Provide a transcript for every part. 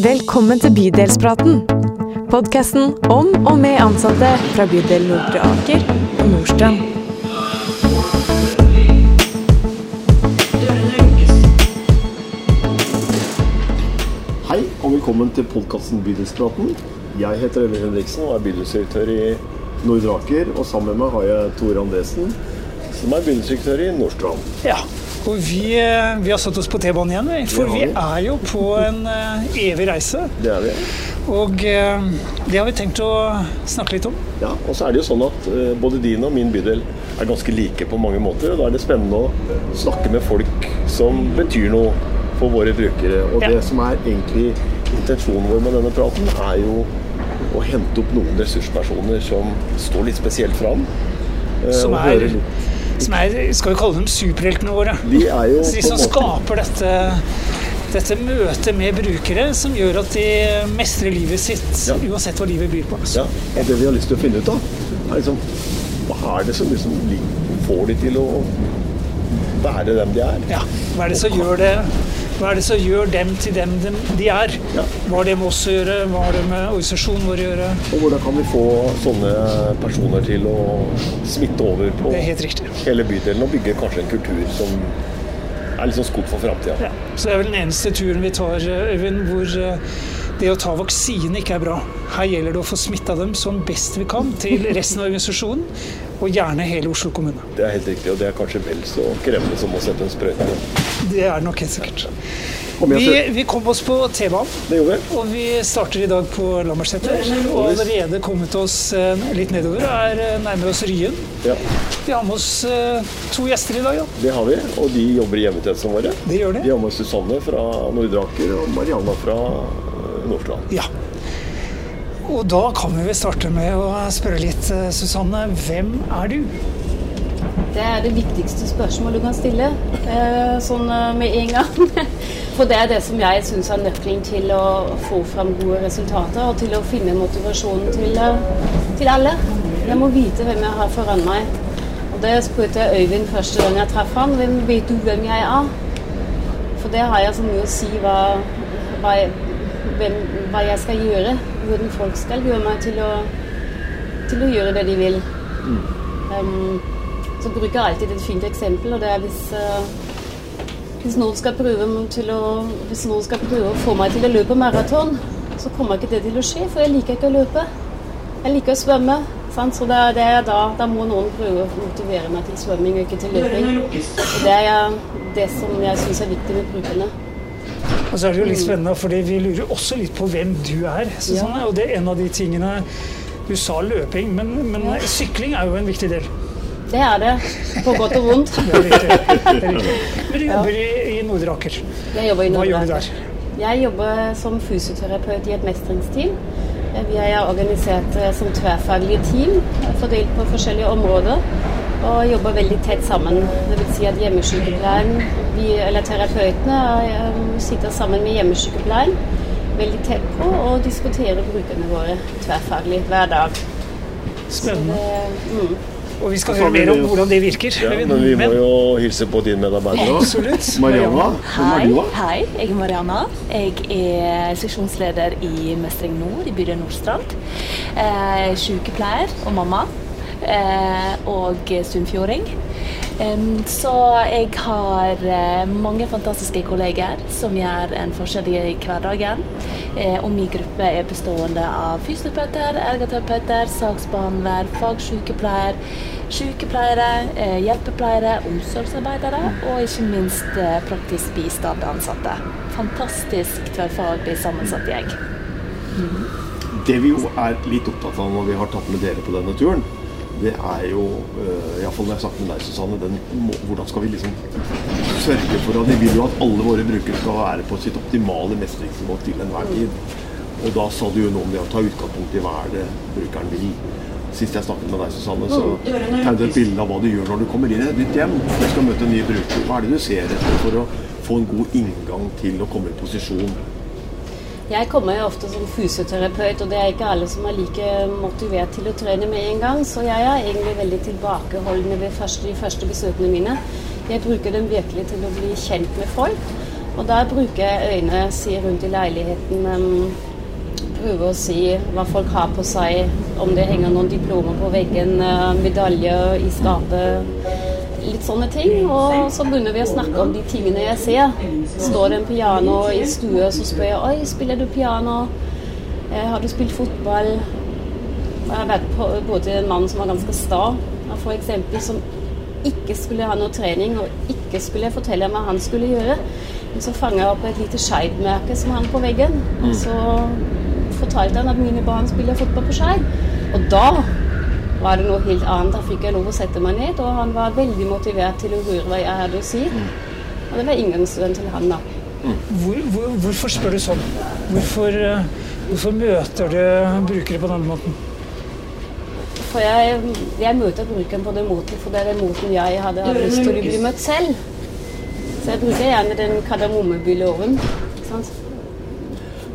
Velkommen til Bydelspraten. Podkasten om og med ansatte fra bydel Nordre Aker og Nordstrand. Hei og velkommen til podkasten Bydelspraten. Jeg heter Øyvind Henriksen og er bydelsdirektør i Nordre Aker. Og sammen med meg har jeg Tore Andresen, som er bydelsdirektør i Nordstrand. Ja, og vi, eh, vi har satt oss på T-banen igjen, vi, for vi vi. er jo på en eh, evig reise. Det er vi. Og eh, det har vi tenkt å snakke litt om. Ja, og så er det jo sånn at både din og min bydel er ganske like på mange måter. Og da er det spennende å snakke med folk som betyr noe for våre brukere. Og Ja. det som er egentlig intensjonen vår med denne praten, er jo å hente opp noen ressurspersoner som står litt spesielt fram. Som er-. Som er, skal vi kalle dem superheltene våre. De er jo de som skaper dette, dette møtet med brukere, som gjør at de mestrer livet sitt, Ja. uansett hva livet byr på. Ja, og det vi har lyst til å finne ut av, er liksom Hva er det som liksom får de til å være dem de er? Ja, hva er det som gjør det hva er det som gjør dem til dem de, er? Ja. Hva har det med oss å gjøre? Hva har det med organisasjonen vår å gjøre? Og hvordan kan vi få sånne personer til å smitte over på hele bydelen og bygge kanskje en kultur som er litt sånn skog for framtida? Ja, så det er vel den eneste turen vi tar, Øyvind, hvor eh, det å ta vaksine ikke er bra. Her gjelder det å få smitta dem som best vi kan til resten av organisasjonen, og gjerne hele Oslo kommune. Det er helt riktig, og det er kanskje vel så krevende som å sette en sprøyte. Det er nok helt sikkert. Vi, vi kom oss på T-banen, Det vi. og vi starter i dag på Lambertseter. Og allerede kommet oss eh, litt nedover er eh, nærmere oss Ryen. Ja, Vi har med oss eh, to gjester i dag, Ja. det har vi, og de jobber i hjemmetjenestene våre. Det gjør Vi de. har med oss Susanne fra Nordre Aker og Marianna fra Nordstrand. Ja. Og da kan vi vel starte med å spørre litt, eh, Susanne. Hvem er du? Det er det viktigste spørsmålet du kan stille eh, sånn eh, med en gang. For det er det som jeg syns er nøkkelen til å få fram gode resultater og til å finne motivasjonen til, til alle. Jeg må vite hvem jeg har foran meg. Og det spurte jeg Øyvind første gang jeg traff han. Hvem vet du hvem jeg er? For det har jeg så mye å si hva, hva, jeg, hvem, hva jeg skal gjøre. Hvordan folk skal gjøre meg til å, til å gjøre det de vil. Um, så bruker jeg alltid et fint eksempel, og det er hvis, uh, hvis, noen skal prøve til å, hvis noen skal prøve å få meg til å løpe maraton, så kommer ikke det til å skje, for jeg liker ikke å løpe. Jeg liker å svømme. Sant? Så det er, det er da, da må noen prøve å motivere meg til svømming og ikke til løping. Og det er det som jeg syns er viktig med brukerne. Og så er det jo litt spennende, for vi lurer også litt på hvem du er. Susanne. Og det er en av de tingene Du sa løping, men, men sykling er jo en viktig del. Det er det, på godt og vondt. Det er riktig. Det er riktig. Men du jobber i, i Nordre Aker. Jeg jobber i Hva gjør du der? Jeg jobber som fysioterapeut i et mestringsteam. Vi er organisert eh, som tverrfaglige team, fordelt på forskjellige områder. Og jobber veldig tett sammen. Det vil si at hjemmesykepleien, vi, eller terapeutene, eh, sitter sammen med hjemmesykepleien veldig tett på og diskuterer brukerne våre tverrfaglig hver dag. Spennende. Det, mm. Og vi skal høre mer om hvordan det virker. Ja, men vi må jo hilse på din medarbeider òg. Er Hei, hei, jeg er Marianna. Jeg er seksjonsleder i Mestring Nord i bydel Nordstrand. Eh, sykepleier og mamma. Eh, og sunnfjording. Så jeg har eh, mange fantastiske kolleger som gjør en forskjell i hverdagen. Eh, og min gruppe er bestående av fysioterapeuter, ergoterapeuter, saksbehandler, fagsykepleier, sykepleiere, hjelpepleiere, omsorgsarbeidere og ikke minst praktisk bistand-ansatte. Fantastisk tverrfaglig sammensatt gjeng. Det vi jo er litt opptatt av når vi har tatt med dere på denne turen, det er jo, uh, iallfall når jeg snakker med deg, Susanne, den, hvordan skal vi liksom sørge for at vi vil jo at alle våre brukere skal være på sitt optimale mestringsnivå til enhver tid. Og da sa du jo noe om det å ta utgangspunkt i hva er det brukeren vil. Sist jeg snakket med deg, Susanne, så tegnet du et bilde av hva du gjør når du kommer inn i et nytt hjem Du skal møte en ny bruker. Hva er det du ser etter for å få en god inngang til å komme i posisjon? Jeg kommer jo ofte som fysioterapeut, og det er ikke alle som er like motivert til å trene med en gang, så jeg er egentlig veldig tilbakeholdende ved første, de første besøkene mine. Jeg bruker dem virkelig til å bli kjent med folk. Og da bruker jeg øynene, sier rundt i leiligheten. Um, prøver å si hva folk har på seg, om det henger noen diplomer på veggen, uh, medaljer i skapet. Litt sånne ting. Og så begynner vi å snakke om de tingene jeg ser. Står det en piano i stua, så spør jeg oi, spiller du piano? Eh, har du spilt fotball? Jeg har vært på både en mann som var ganske sta, f.eks., som ikke skulle ha noe trening og ikke skulle fortelle hva han skulle gjøre. Men så fanga jeg opp et lite skeivmerke som hang på veggen. Og så fortalte han at mine barn spiller fotball på Skeiv. Og da var det noe helt annet. Da fikk jeg lov å sette meg ned, og han var veldig motivert til å høre hva jeg hadde å si. Og det var inngangsdøren til han, da. Hvor, hvor, hvorfor spør du sånn? Hvorfor, uh, hvorfor møter du brukere på denne måten? For jeg, jeg møter brukeren på den måten, for det er den måten jeg hadde hatt lyst til å bli møtt selv. Så jeg bruker gjerne den sant?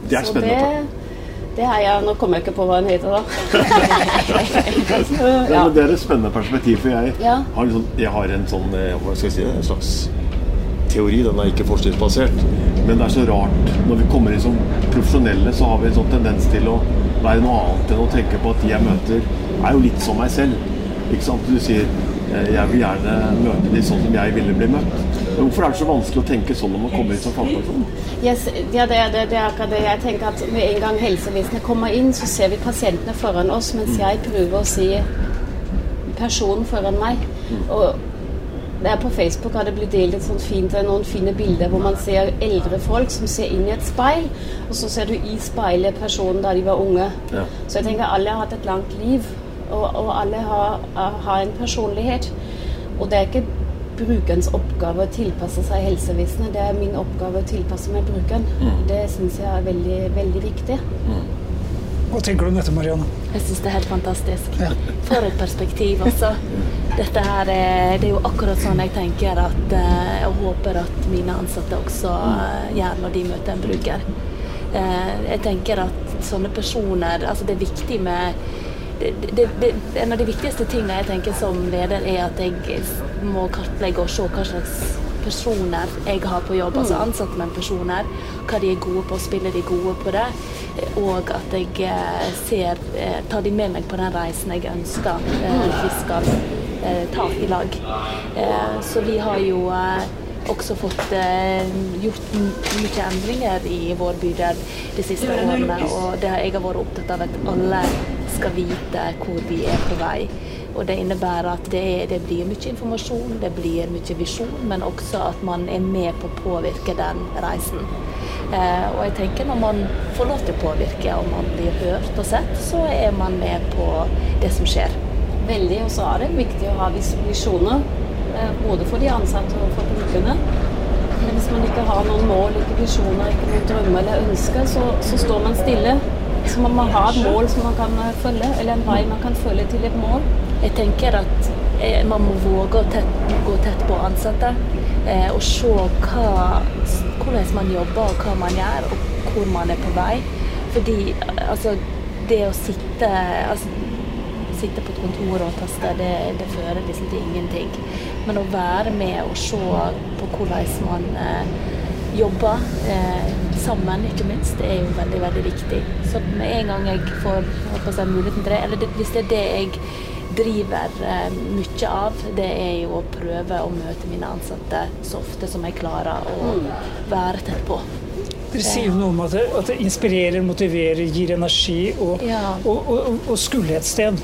Det er Så spennende. det, det er jeg Nå kommer jeg ikke på hva hun heter, da. Ja, men det er et spennende perspektiv, for jeg Ja. har, sånn, jeg har en sånn eh, hva skal jeg si, en slags teori. Den er ikke forskningsbasert. Men det er så rart. Når vi kommer inn som profesjonelle, så har vi en sånn tendens til å være noe annet enn å tenke på at de jeg møter, er jo litt som meg selv. Ikke sant? Du sier jeg vil gjerne møte de sånn som jeg ville bli møtt. Hvorfor er det så vanskelig å tenke sånn når man kommer inn som fagperson? Yes, ja, det, det, det er akkurat det. Jeg tenker at Med en gang helsevesenet kommer inn, så ser vi pasientene foran oss, mens jeg prøver å si personen foran meg. Og der på Facebook har det blitt delt et sånt fint, noen fine bilder hvor man ser eldre folk som ser inn i et speil, og så ser du i speilet personen da de var unge. Ja. Så jeg tenker alle har hatt et langt liv, og, og alle har, har en personlighet. Og det er ikke brukerens oppgave å tilpasse seg helsevesenet, det er min oppgave å tilpasse meg brukeren. Det syns jeg er veldig, veldig viktig. Hva tenker du om dette, Marianne? Jeg syns det er helt fantastisk. Ja. For et perspektiv, altså. Dette her er, det er jo akkurat sånn jeg tenker at eh, Jeg håper at mine ansatte også eh, gjør når de møter en bruker. Eh, jeg tenker at sånne personer Altså, det er viktig med det, det, det, En av de viktigste tingene jeg tenker som leder, er at jeg må kartlegge og se hva slags personer jeg har på jobb, altså ansatte med personer. Hva de er gode på, spiller de gode på det. eh, Og at jeg eh, ser, eh, tar de med meg på den reisen jeg ønsker at vi skal eh, ta i lag. Eh, Så vi har jo eh, også fått eh, gjort mye endringer i vår bydel de siste årene. Og det, jeg har vært opptatt av at alle skal vite hvor vi er på vei. Og det innebærer at det, er, det blir mye informasjon, det blir mye visjon, men også at man er med på å påvirke den reisen. Eh, og jeg tenker når man får lov til å påvirke, og man blir hørt og sett, så er man med på det som skjer. Veldig, og så er det viktig å ha vis- visjoner, eh, både for de ansatte og for brukerne. Men hvis man ikke har noen mål, ikke visjoner, ikke noen drømmer eller ønsker, så, så står man stille. Så man må ha et mål som man kan eh, følge, eller en vei man kan følge til et mål. Jeg tenker at eh, man må våge å tett, gå tett på ansatte eh, og se hva, hvordan man jobber og hva man gjør, og hvor man er på vei. Fordi altså, det å sitte, altså, sitte på et kontor og taste, det, det fører liksom til ingenting. Men å være med og se på hvordan man eh, jobber eh, sammen, ikke minst, det er jo veldig veldig viktig. Så med en gang jeg får jeg, muligheten til det, eller det, hvis det er det jeg driver eh, mye av, det er jo å prøve å møte mine ansatte så ofte som jeg klarer å være tett på. Dere sier jo noe om at det, at det inspirerer, motiverer, gir energi og, Ja. og, og, og, skulle et sted.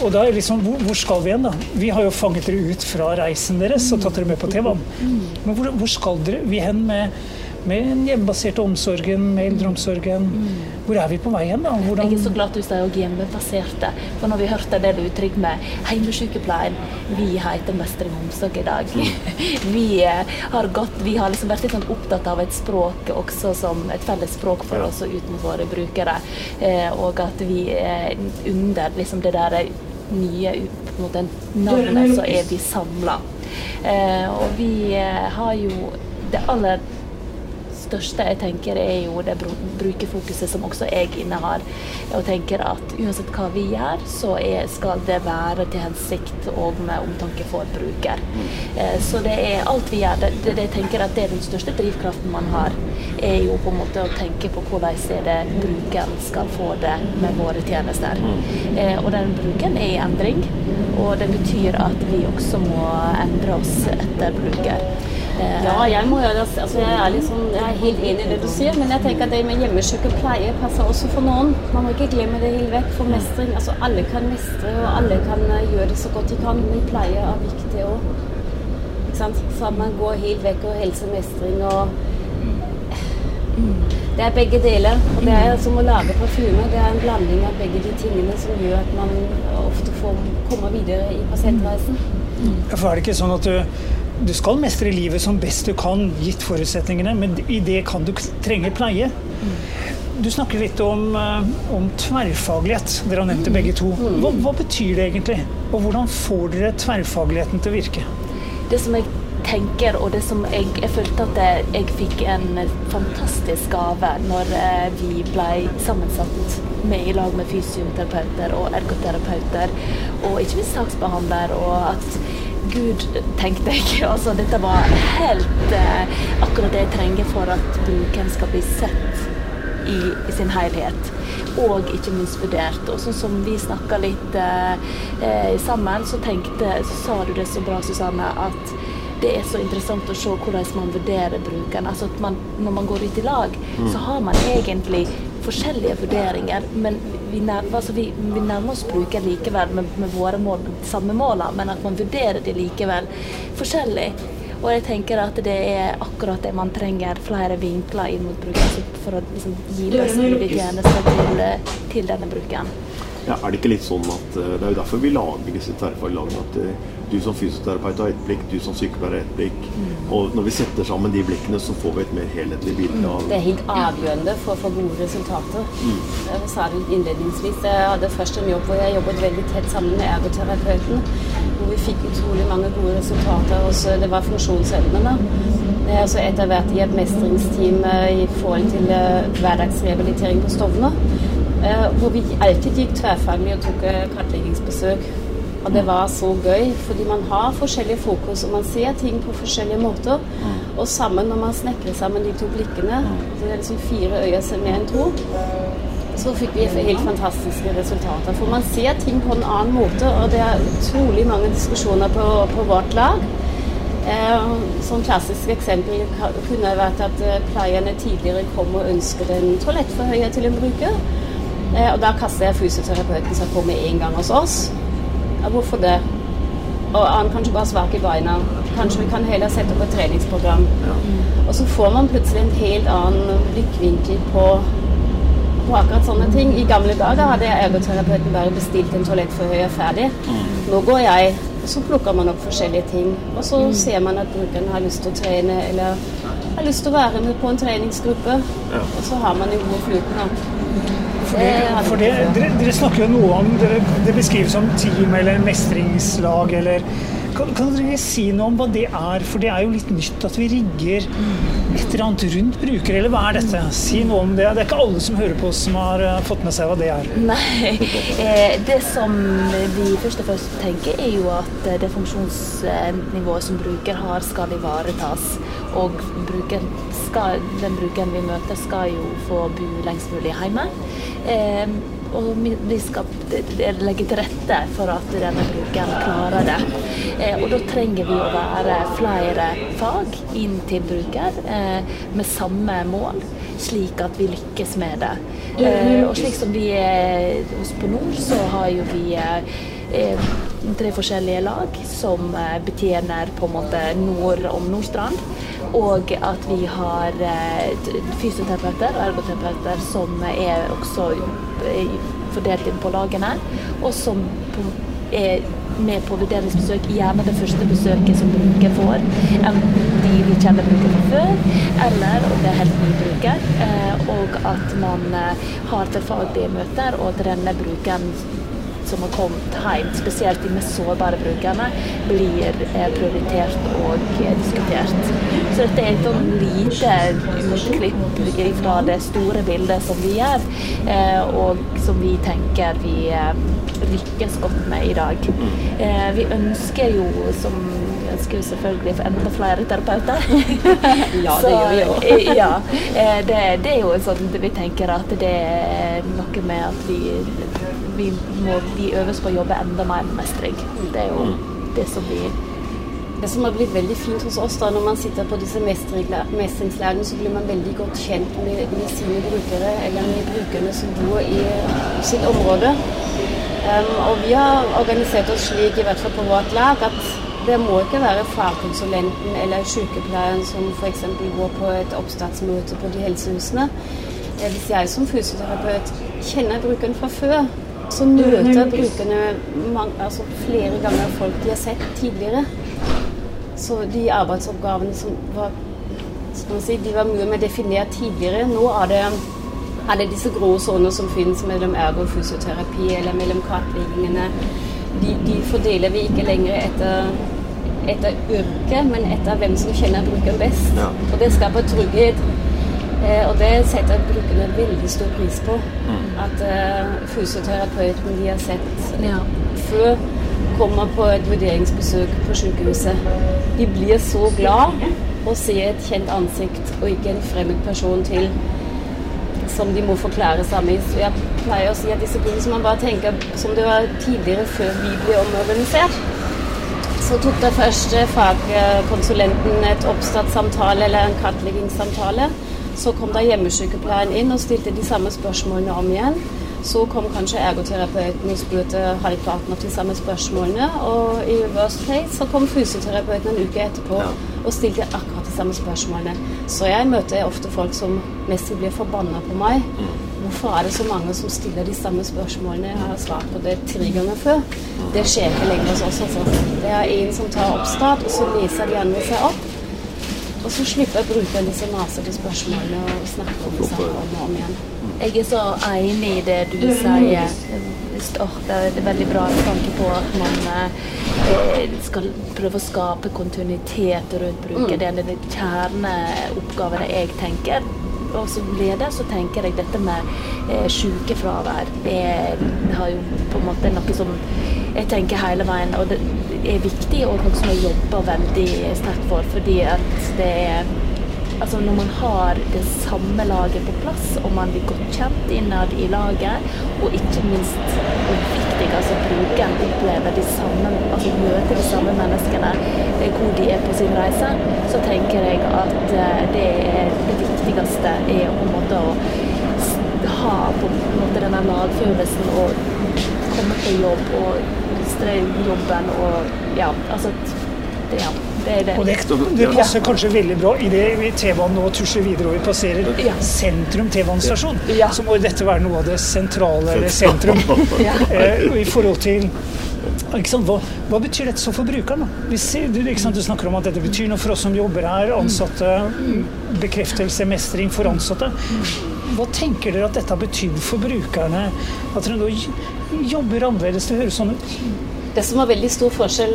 Og da er liksom, hvor, hvor skal vi hen, da? Vi har jo fanget dere ut fra reisen deres og tatt dere med på T-banen. Men hvor, hvor skal dere vi hen med, med den hjemmebaserte omsorgen, med eldreomsorgen? Hvor er vi på vei hen, da? Hvordan, Jeg er så glad du sier òg hjemmebaserte. For når vi hørte det du uttrykk med heimesykepleien Vi heter Mestring og omsorg i dag. vi eh, har gått, vi har liksom vært litt sånn opptatt av et språk også som et felles språk for oss og uten våre brukere. Eh, og at vi er under liksom det der nye på en måte, navnet, så er vi samla. Eh, og vi har jo det aller største jeg tenker er jo det brukerfokuset som også jeg innehar. Og tenker at uansett hva vi gjør, så er, skal det være til hensikt og med omtanke for bruker. Eh, så det er alt vi gjør. Det, det, jeg tenker at det er den største drivkraften man har, er jo på en måte å tenke på hvordan er det brukeren skal få det med våre tjenester. Eh, og den brukeren er i endring, og det betyr at vi også må endre oss etter bruker. Ja, jeg må gjøre. Altså, jeg, er liksom, jeg er helt enig i det du sier, men jeg tenker at det med hjemmesykepleie passer også for noen. Man må ikke glemme det helt vekk. For mestring altså Alle kan mestre, og alle kan eh, gjøre det så godt de kan, men pleie er viktig òg. Så man går helt vekk og helsemestring og Det er begge deler. Og det er som å lage parfyme. Det er en blanding av begge de tingene som gjør at man ofte får, kommer videre i pasientreisen. For er det ikke sånn at du du skal mestre livet som best du kan, gitt forutsetningene, men i det kan du trenge pleie. Du snakker litt om, eh, om tverrfaglighet. Dere har nevnt det begge to. Hva, hva, betyr det egentlig? Og hvordan får dere tverrfagligheten til å virke? Det som jeg tenker, og det som jeg, jeg følte at jeg fikk en fantastisk gave når eh, vi ble sammensatt med i lag med fysioterapeuter og ergoterapeuter, og ikke minst saksbehandler, og at Gud, tenkte jeg. Altså, dette var helt eh, akkurat det jeg trenger for at brukeren skal bli sett i, i sin helhet. Og ikke minst vurdert. Og sånn som vi snakka litt eh, eh, sammen, så tenkte, så sa du det så bra, Susanne, at det er så interessant å se hvordan man vurderer brukeren. Altså at man, når man går ut i lag, mm. så har man egentlig forskjellige vurderinger, men vi nærmer, altså vi, vi nærmer oss bruker likevel med, med våre mål, samme målene, men at man vurderer de likevel forskjellig. Og jeg tenker at det er akkurat det man trenger, flere vinkler inn mot brukeren for å liksom, gi best mulig tjenester til, til denne brukeren. Ja, er det ikke litt sånn at eh, Det er jo derfor vi lager disse tverrfaglagene. At eh, du som fysioterapeut har ett blikk, du som sykepleier har ett blikk. Mm. Og når vi setter sammen de blikkene, så får vi et mer helhetlig bilde av Det er helt avgjørende for å få gode resultater. Mm. Jeg sa det innledningsvis. Jeg hadde først en jobb hvor jeg jobbet veldig tett sammen med ergoterapeuten. Hvor vi fikk utrolig mange gode resultater. Også det var funksjonsevnene. Jeg har også etter hvert i et mestringsteam eh, i forhold til hverdagsrehabilitering på Stovner. Eh, hvor vi alltid gikk tverrfaglig og tok eh, kartleggingsbesøk. Og det var så gøy, fordi man har forskjellig fokus, og man ser ting på forskjellige måter. Og sammen, når man snekrer sammen de to blikkene, så det er liksom fire øyne ser mer enn to, så fikk vi helt fantastiske resultater. For man ser ting på en annen måte, og det er utrolig mange diskusjoner på, på vårt lag. Eh, som klassisk eksempel kunne vært at eh, pleierne tidligere kom og ønsket en toalettforhøyer til en bruker. Eh, og da kaster jeg fysioterapeuten seg på med en gang hos oss. Ja, hvorfor det? Og han kanskje bare svak i beina. Kanskje vi kan heller sette opp et treningsprogram. Ja. Og så får man plutselig en helt annen blikkvinkel på, på akkurat sånne ting. I gamle dager hadde jeg ergoterapeuten bare bestilt en toalettforhøyer ferdig. Mm. Nå går jeg, og så plukker man opp forskjellige ting. Og så mm. ser man at brukeren har lyst til å trene, eller har lyst til å være med på en treningsgruppe. Og så har man en god flyten. For, det, for det, dere, dere, snakker jo noe om dere, Det beskrives som team eller mestringslag eller kan, kan, dere si noe om hva det er? For det er jo litt nytt at vi rigger et eller annet rundt brukere, eller hva er dette? Si noe om det. Det er ikke alle som hører på oss som har uh, fått med seg hva det er. Nei. Eh, det som vi først og fremst tenker, er jo at det funksjonsnivået som bruker har, skal ivaretas. Og bruker skal, den brukeren vi møter, skal jo få bo lengst mulig hjemme. Eh, og vi skal legge til rette for at denne brukeren klarer det. Eh, og da trenger vi å være flere fag inn til bruker eh, med samme mål, slik at vi lykkes med det. Og slik som vi er hos på Nord, så har jo vi tre forskjellige lag som betjener på en måte nord om Nordstrand. Og at vi har eh, fysioterapeuter og ergoterapeuter som er også eh, fordelt inn på lagene, og som er med på vurderingsbesøk, gjerne det første besøket som bruker får. Enten de vi kjenner bruker fra før, eller om det er helt ny bruker. Eh, og at man har tilfaglige møter, og at denne brukeren som har kommet hjem, spesielt de mest sårbare brukerne, blir prioritert og diskutert. Så dette er et sånn lite utklipp fra det store bildet som vi gjør, eh, og som vi tenker vi eh, lykkes godt med i dag. Eh, vi ønsker jo, som ønsker jo selvfølgelig for enda flere terapeuter. Ja, det gjør vi jo. Ja, det, det er jo sånn vi tenker at det er noe med at vi, vi må vi øves på å jobbe enda mer med mestring. Det er jo det som vi Det som har blitt veldig fint hos oss da, når man sitter på disse mestringla- så blir man veldig godt kjent med, med sine brukere, eller med brukerne som bor i sitt område. Um, og vi har organisert oss slik, i hvert fall på vårt lag, at det må ikke være fagkonsulenten eller sykepleieren som f.eks. går på et oppstartsmøte på de helsehusene. Eh, Hvis jeg som fysioterapeut kjenner brukeren fra før, så møter brukerne altså flere ganger folk de har sett tidligere. Så de arbeidsoppgavene som var skal si, de var mye mer definert tidligere. Nå er det, er det disse grå soner som finnes mellom ergo og fysioterapi, eller mellom kartleggingene. De, de fordeler vi ikke lenger etter, etter yrke, men etter hvem som kjenner brukeren best. Ja. Og det skaper trygghet. Eh, og det setter brukerne veldig stor pris på. At eh, fysioterapeuten de har sett Ja. før kommer på et vurderingsbesøk på sykehuset. De blir så glad å se et kjent ansikt og ikke en fremmed person til som de må forklare sammen. Så jeg pleier å si at disse tingene som man bare tenker som det var tidligere før vi ble omorganisert. Så tok da først eh, fagkonsulenten et oppstartssamtale eller en kartleggingssamtale. Så kom da hjemmesykepleieren inn og stilte de samme spørsmålene om igjen. Så kom kanskje ergoterapeuten og spurte halvparten av de samme spørsmålene. Og i worst case så kom fysioterapeuten en uke etterpå og stilte akkurat de samme spørsmålene. Så jeg møter ofte folk som nesten blir forbanna på meg. Hvorfor er det så mange som stiller de samme spørsmålene? Jeg har svart på det tre ganger før. Det skjer ikke lenger hos oss. Altså. Det er en som tar oppstart, og så leser de andre seg opp. Og så slipper jeg å bruke disse masete spørsmålene og snakker om det samme om og om igjen. Jeg er så enig i det du sier. Oh, Det er veldig bra tanke på at man eh, skal prøve å skape kontinuitet rundt bruket. Det er den kjerneoppgaven jeg tenker. Og som leder så tenker jeg dette med eh, sykefravær er, har jo på en måte noe som jeg tenker hele veien, og det er viktig og noe som jeg jobber veldig sterkt for, fordi at det er Altså Når man har det samme laget på plass, og man blir godt kjent innad i laget, og ikke minst og viktig, altså brukeren opplever de samme, altså møter de samme menneskene eh, hvor de er på sin reise, så tenker jeg at eh, det det viktigste er på en måte å ha på en måte denne lagfølelsen og komme på jobb og mestre jobben og ja, altså det, ja, det er det. Og det, det passer kanskje veldig bra i det i T-banen nå tusjer videre og vi passerer Ja. sentrum T-banestasjon. Ja. Så må dette være noe av det sentrale eller sentrum. Ja. Eh, I forhold til ikke sant, hva, hva betyr dette så for brukeren? ser, du, du snakker om at dette betyr noe for oss som jobber her, ansatte, bekreftelse, mestring for ansatte. Hva tenker dere at dette har betydd for brukerne? At dere nå jobber annerledes? Det høres sånn ut. Det som var veldig stor forskjell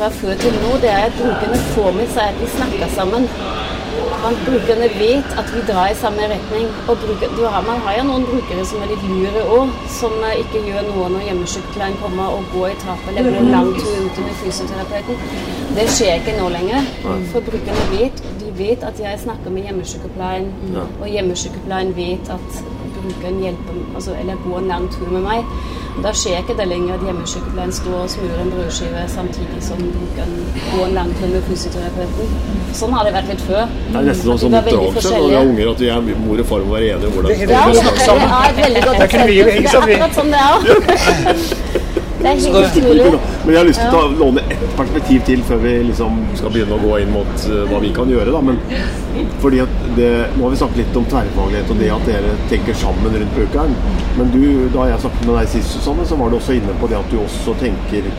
fra før til nå, det er at brukerne får med seg at vi snakker sammen. Man, brukerne vet at vi drar i samme retning. Og bruker, du har, man har jo noen brukere som er litt lure òg, som eh, ikke gjør noe når hjemmesykepleien kommer og går i trappa eller går lang tur ut med fysioterapeuten. Det skjer ikke nå lenger. For brukerne vet, de vet at jeg snakker med hjemmesykepleien, og hjemmesykepleien vet at brukeren hjelpe, altså, eller gå en lang tur med meg. Da skjer ikke det lenger at hjemmesykepleien står og smører en brødskive samtidig som brukeren går en lang tur med fysioterapeuten. Sånn har det vært litt før. Det er nesten sånn som oppdragelse når vi har unger, at vi er, mor og far må være enige om hvordan Det- vi Ja, skal det snakke er sammen. et veldig godt eksempel. Det er akkurat sånn det er. Det er helt utrolig. Men jeg har lyst til å låne ett perspektiv til før vi liksom skal begynne å gå inn mot eh, hva vi kan gjøre. Da. Men fordi at det, nå har vi snakket litt om tverrfaglighet og det at dere tenker sammen rundt brukeren. Men du, da jeg snakket med deg sist, Susanne, så var du også inne på det at du også tenker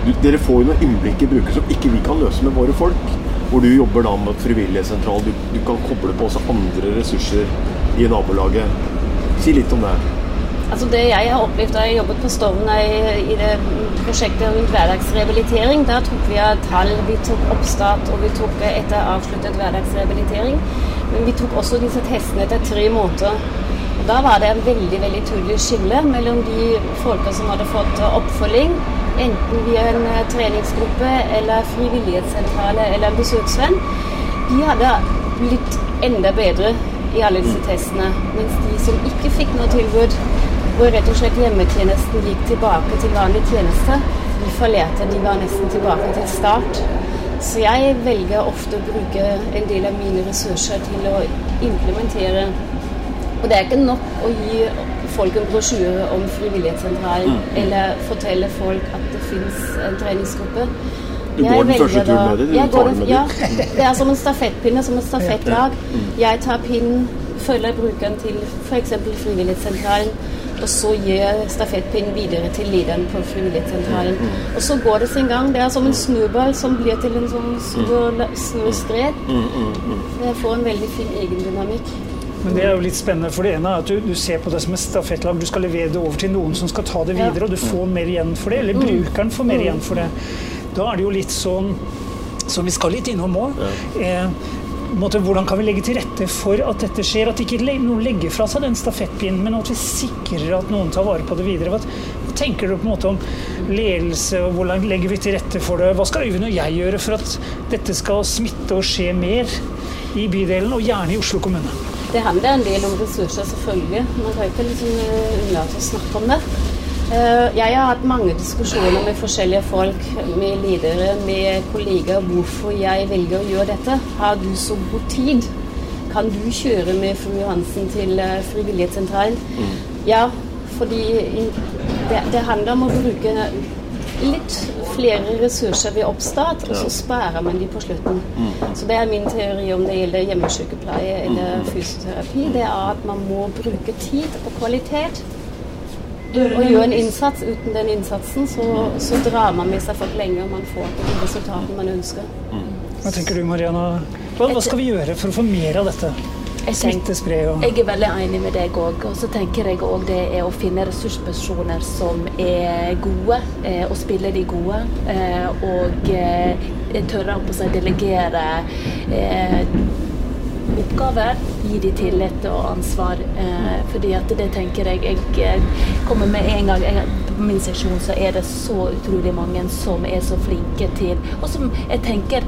du, Dere får jo noen innblikk i brukere som ikke vi kan løse med våre folk. Hvor du jobber da med frivillighetssentral. Du, du kan koble på også andre ressurser i nabolaget. Si litt om det. Altså Det jeg har opplevd da jeg jobbet på Stovner i, i det prosjektet rundt hverdagsrehabilitering, der tok vi tall, vi tok oppstart og vi tok etter avsluttet hverdagsrehabilitering. Men vi tok også disse testene etter tre måneder. Og Da var det en veldig veldig tydelig skille mellom de folka som hadde fått oppfølging, enten via en eh, treningsgruppe eller frivillighetssentrale eller en besøksvenn. De hadde blitt enda bedre i alle disse testene. Mens de som ikke fikk noe tilbud, hvor rett og slett hjemmetjenesten gikk tilbake til vanlig tjeneste, de fallerte. De var nesten tilbake til start. Så jeg velger ofte å bruke en del av mine ressurser til å implementere. Og det er ikke nok å gi folk en brosjyre om Frivillighetssentralen eller fortelle folk at det finnes en treningsgruppe. Du går den første turen med det, du tar den den, med ja, det er som en stafettpinne, som et stafettlag. Jeg tar pinnen, følger brukeren til f.eks. Frivillighetssentralen, og så gir stafettpinnen videre til lederen på Frivillighetssentralen. Og så går det sin gang. Det er som en snøball som blir til en sånn snø- snøskred. Det får en veldig fin egendynamikk. Men det er jo litt spennende, for det ene er at du, du ser på det som et stafettlag. Du skal levere det over til noen som skal ta det videre, og du får mer igjen for det. Eller brukeren får mer igjen for det. Da er det jo litt sånn som vi skal litt innom òg. Eh, måte, hvordan kan vi legge til rette for at dette skjer? At ikke noen legger fra seg den stafettpinnen, men at vi sikrer at noen tar vare på det videre. Hva, tenker du på en måte om ledelse, og hvordan legger vi til rette for det? Hva skal Øyvind og jeg gjøre for at dette skal smitte og skje mer i bydelen, og gjerne i Oslo kommune? Det handler en del om ressurser, selvfølgelig. Man kan ikke liksom eh, unnlate å snakke om det. Eh, Jeg har hatt mange diskusjoner med forskjellige folk, med ledere, med kollegaer, hvorfor jeg velger å gjøre dette. Har du så god tid? Kan du kjøre med fru Johansen til eh, Frivillighetssentralen? Ja, fordi det, det handler om å bruke litt flere ressurser ved oppstart, og så sparer man de på slutten. Så det er min teori om det gjelder hjemmesykepleie eller fysioterapi. Det er at man må bruke tid og kvalitet. Og gjøre en innsats. Uten den innsatsen så, så drar man med seg folk lenge, og man får ikke de resultatene man ønsker. Hva tenker du, Mariana? Hva, hva skal vi gjøre for å få mer av dette? Smittespre og Jeg er veldig enig med deg òg. Og så tenker jeg òg det er å finne ressurspersoner som er gode, eh, og spiller de gode. Eh, og eh, tørre å delegere eh, oppgaver. Gi de tillit og ansvar. Eh, fordi at det tenker jeg Jeg eh, kommer med en gang jeg, På min seksjon så er det så utrolig mange som er så flinke til Og som jeg tenker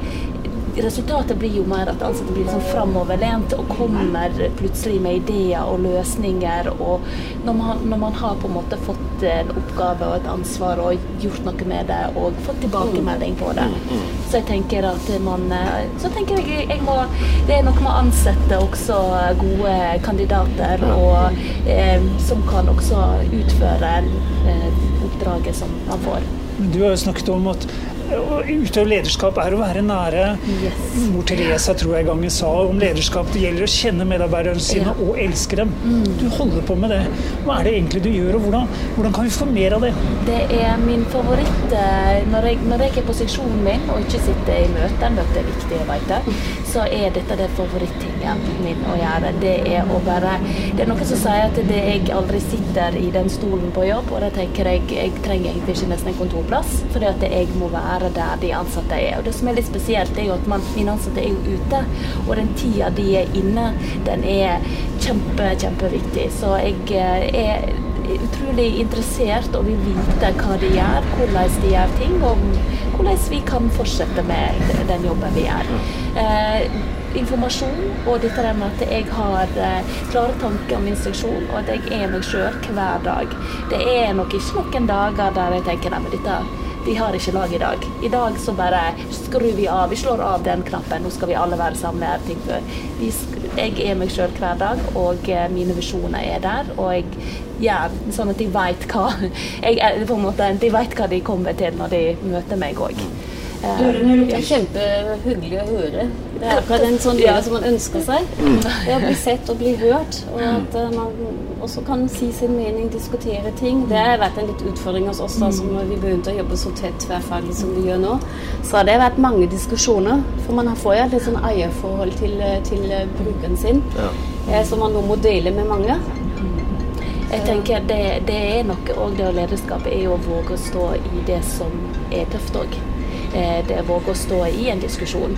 Resultatet blir jo mer at ansatte blir liksom framoverlent og kommer plutselig med ideer og løsninger. Og når man, når man har på en måte fått en oppgave og et ansvar og gjort noe med det og fått tilbakemelding på det, så jeg tenker at man Så tenker jeg, jeg må Det er noe med å ansette også gode kandidater og, eh, som kan også utføre eh, oppdraget som man får. Du har jo snakket om at å utøve lederskap er å være nære. Yes. Mor Teresa tror jeg en gang sa om lederskap. Det gjelder å kjenne medarbeiderne sine Ja. og elske dem. Du holder på med det. Hva er det egentlig du gjør, og hvordan, hvordan kan vi få mer av det? Det er min favoritt eh, når jeg, når jeg er på seksjonen min og ikke sitter i møter, det er viktig, å vite, så er dette det favorittingen min å gjøre. Det er å bare Det er noen som sier at det jeg aldri sitter i den stolen på jobb, og da tenker jeg jeg trenger egentlig ikke nesten en kontorplass, fordi at jeg må være der de ansatte er. Og det som er litt spesielt, er jo at mine ansatte er jo ute, og den tida de er inne, den er kjempe, kjempeviktig. Så jeg eh, er utrolig interessert og vil vite hva de gjør, hvordan de gjør ting, og hvordan vi kan fortsette med den jobben vi gjør. Eh, informasjon og dette med at jeg har eh, klare tanker om instruksjon, og at jeg er meg sjøl hver dag. Det er nok ikke noen dager der jeg tenker nei, men dette vi har ikke lag i dag. I dag så bare skrur vi av. Vi slår av den knappen. Nå skal vi alle være før. Vi, jeg er meg sjøl hver dag, og eh, mine visjoner er der. Og jeg gjør sånn at de veit hva jeg, måte, De vet hva de kommer til når de møter meg òg. Det er kjempehyggelig å høre. Det er akkurat en sånn del som man ønsker seg. Det å bli sett og bli hørt, og at eh, man også kan si sin mening, diskutere ting. Det har vært en litt utfordring hos oss da, som vi begynte å jobbe så tett tverrfaglig som vi gjør nå. Så har det vært mange diskusjoner, for man får jo et litt sånn eierforhold til, til brukeren sin, Ja. eh, som man nå må dele med mange. Jeg tenker det, det er noe òg det å lederskap er jo å våge å stå i det som er tøft òg. Det våger å stå i en diskusjon.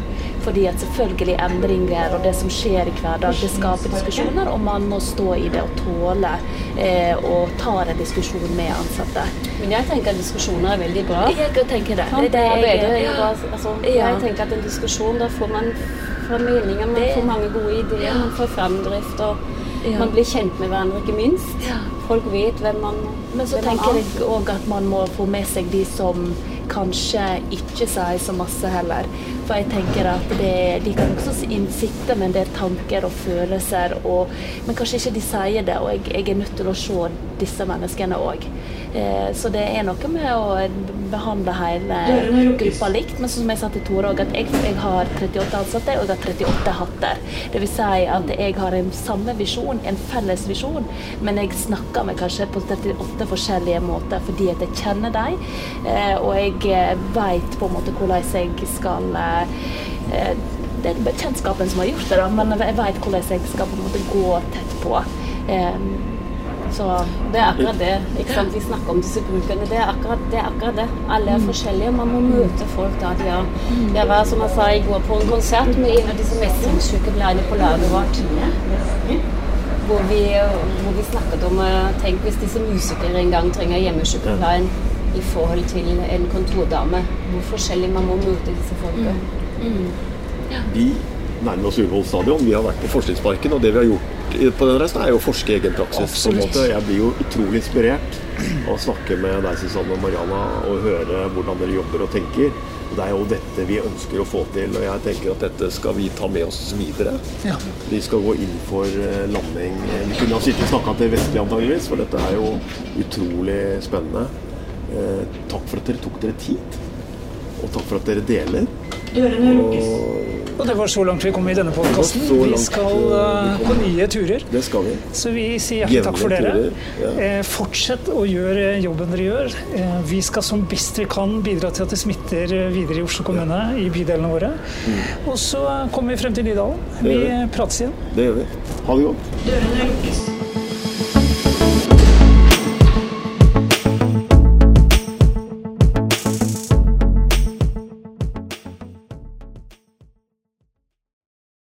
Fordi at selvfølgelig endringer og det som skjer i hverdag, det skaper diskusjoner, og man må stå i det og tåle eh, ta en diskusjon med ansatte. Men jeg tenker at diskusjoner er veldig bra. Jeg tenker det. det, det er ja. altså, Jeg tenker at en diskusjon, da får man fra meninger, man får mange gode ideer, man får fremdrift, og Ja. man blir kjent med hverandre, ikke minst. Ja. Folk vet hvem man Men så tenker er. jeg òg at man må få med seg de som kanskje ikke sier så masse heller. For jeg tenker at det, de kan også sitte med en del tanker og følelser, og, men kanskje ikke de sier det. Og jeg, jeg er nødt til å se disse menneskene òg. Eh, så det er noe med å behandle hele gruppa likt. Men som jeg sa til Tore òg, at jeg, jeg har 38 ansatte og jeg har 38 hatter. Det vil si at jeg har en samme visjon, en felles visjon, men jeg snakker med kanskje på 38 forskjellige måter fordi at jeg kjenner dem, eh, og jeg veit på en måte hvordan jeg skal eh, Det er bekjentskapen som har gjort det, da, men jeg veit hvordan jeg skal på en måte gå tett på. Så Det er akkurat det. ikke sant? Vi snakker om disse brukerne. Det er akkurat det. Er akkurat det. Alle er forskjellige. Man må møte folk da de er. Jeg var som jeg sa i går på en konsert med en av disse mestringssykepleierne på laget vårt. Hvor vi, hvor vi snakket om eh, Tenk hvis disse musikere en gang trenger hjemmesykepleien i forhold til en kontordame. Hvor forskjellig man må møte disse folka. Vi nærmer oss Ullevål stadion. Vi har vært på Forskningsparken, og det vi har gjort på den reisen, er jo å forske egen praksis. på en Absolutt. måte. Jeg blir jo utrolig inspirert av å snakke med deg, Susanne og Mariana, og høre hvordan dere jobber og tenker. Og Det er jo dette vi ønsker å få til, og jeg tenker at dette skal vi ta med oss videre. Ja. Vi skal gå inn for eh, landing. Vi kunne ha sittet og snakka til Vestli antageligvis, for dette er jo utrolig spennende. Eh, takk for at dere tok dere tid, og takk for at dere deler. Og Og det var så langt vi kom i denne podkasten. Vi skal vi på nye turer. det skal vi. Så vi sier hjertelig takk for dere. ja. Eh, Fortsett å gjøre jobben dere gjør. Eh, Vi skal som best vi kan bidra til at det smitter eh, videre i Oslo kommune, i bydelene våre. Og så kommer vi frem til Nydalen. Vi Mm. Vi. prates igjen. Det gjør vi. Ha det godt. Dørene lukkes